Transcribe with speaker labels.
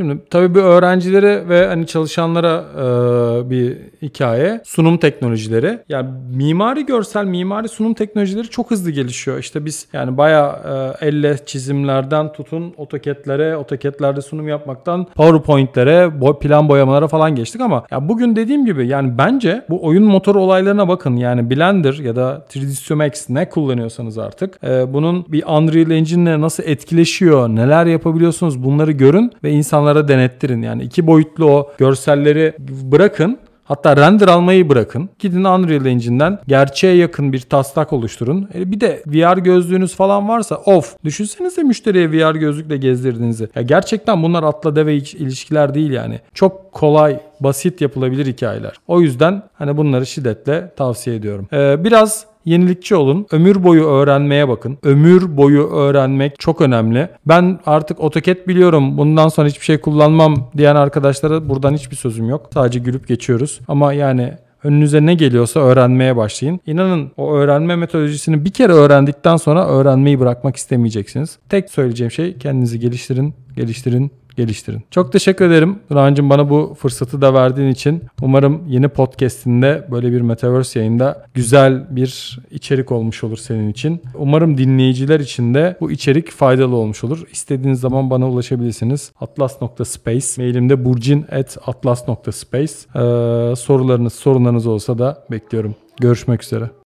Speaker 1: Şimdi tabii bir öğrencilere ve hani çalışanlara e, bir hikaye. Sunum teknolojileri. Yani mimari görsel, mimari sunum teknolojileri çok hızlı gelişiyor. İşte biz yani bayağı e, elle çizimlerden tutun AutoCAD'lere, AutoCAD'lerde sunum yapmaktan PowerPoint'lere, plan boyamalara falan geçtik ama ya bugün dediğim gibi yani bence bu oyun motoru olaylarına bakın. Yani Blender ya da 3ds Max ne kullanıyorsanız artık e, bunun bir Unreal Engine'le nasıl etkileşiyor, neler yapabiliyorsunuz bunları görün ve insanlara denettirin. Yani iki boyutlu o görselleri bırakın. Hatta render almayı bırakın. Gidin Unreal Engine'den gerçeğe yakın bir taslak oluşturun. E bir de VR gözlüğünüz falan varsa of. Düşünsenize müşteriye VR gözlükle gezdirdiğinizi. Ya gerçekten bunlar atla deve ilişkiler değil yani. Çok kolay, basit yapılabilir hikayeler. O yüzden hani bunları şiddetle tavsiye ediyorum. Ee, biraz Yenilikçi olun. Ömür boyu öğrenmeye bakın. Ömür boyu öğrenmek çok önemli. Ben artık AutoCAD biliyorum. Bundan sonra hiçbir şey kullanmam diyen arkadaşlara buradan hiçbir sözüm yok. Sadece gülüp geçiyoruz. Ama yani önünüze ne geliyorsa öğrenmeye başlayın. İnanın o öğrenme metodolojisini bir kere öğrendikten sonra öğrenmeyi bırakmak istemeyeceksiniz. Tek söyleyeceğim şey kendinizi geliştirin, geliştirin, geliştirin. Çok teşekkür ederim Rağancığım bana bu fırsatı da verdiğin için. Umarım yeni podcastinde böyle bir Metaverse yayında güzel bir içerik olmuş olur senin için. Umarım dinleyiciler için de bu içerik faydalı olmuş olur. İstediğiniz zaman bana ulaşabilirsiniz. atlas.space mailimde burcin@atlas.space. Ee, sorularınız, sorunlarınız olsa da bekliyorum. Görüşmek üzere.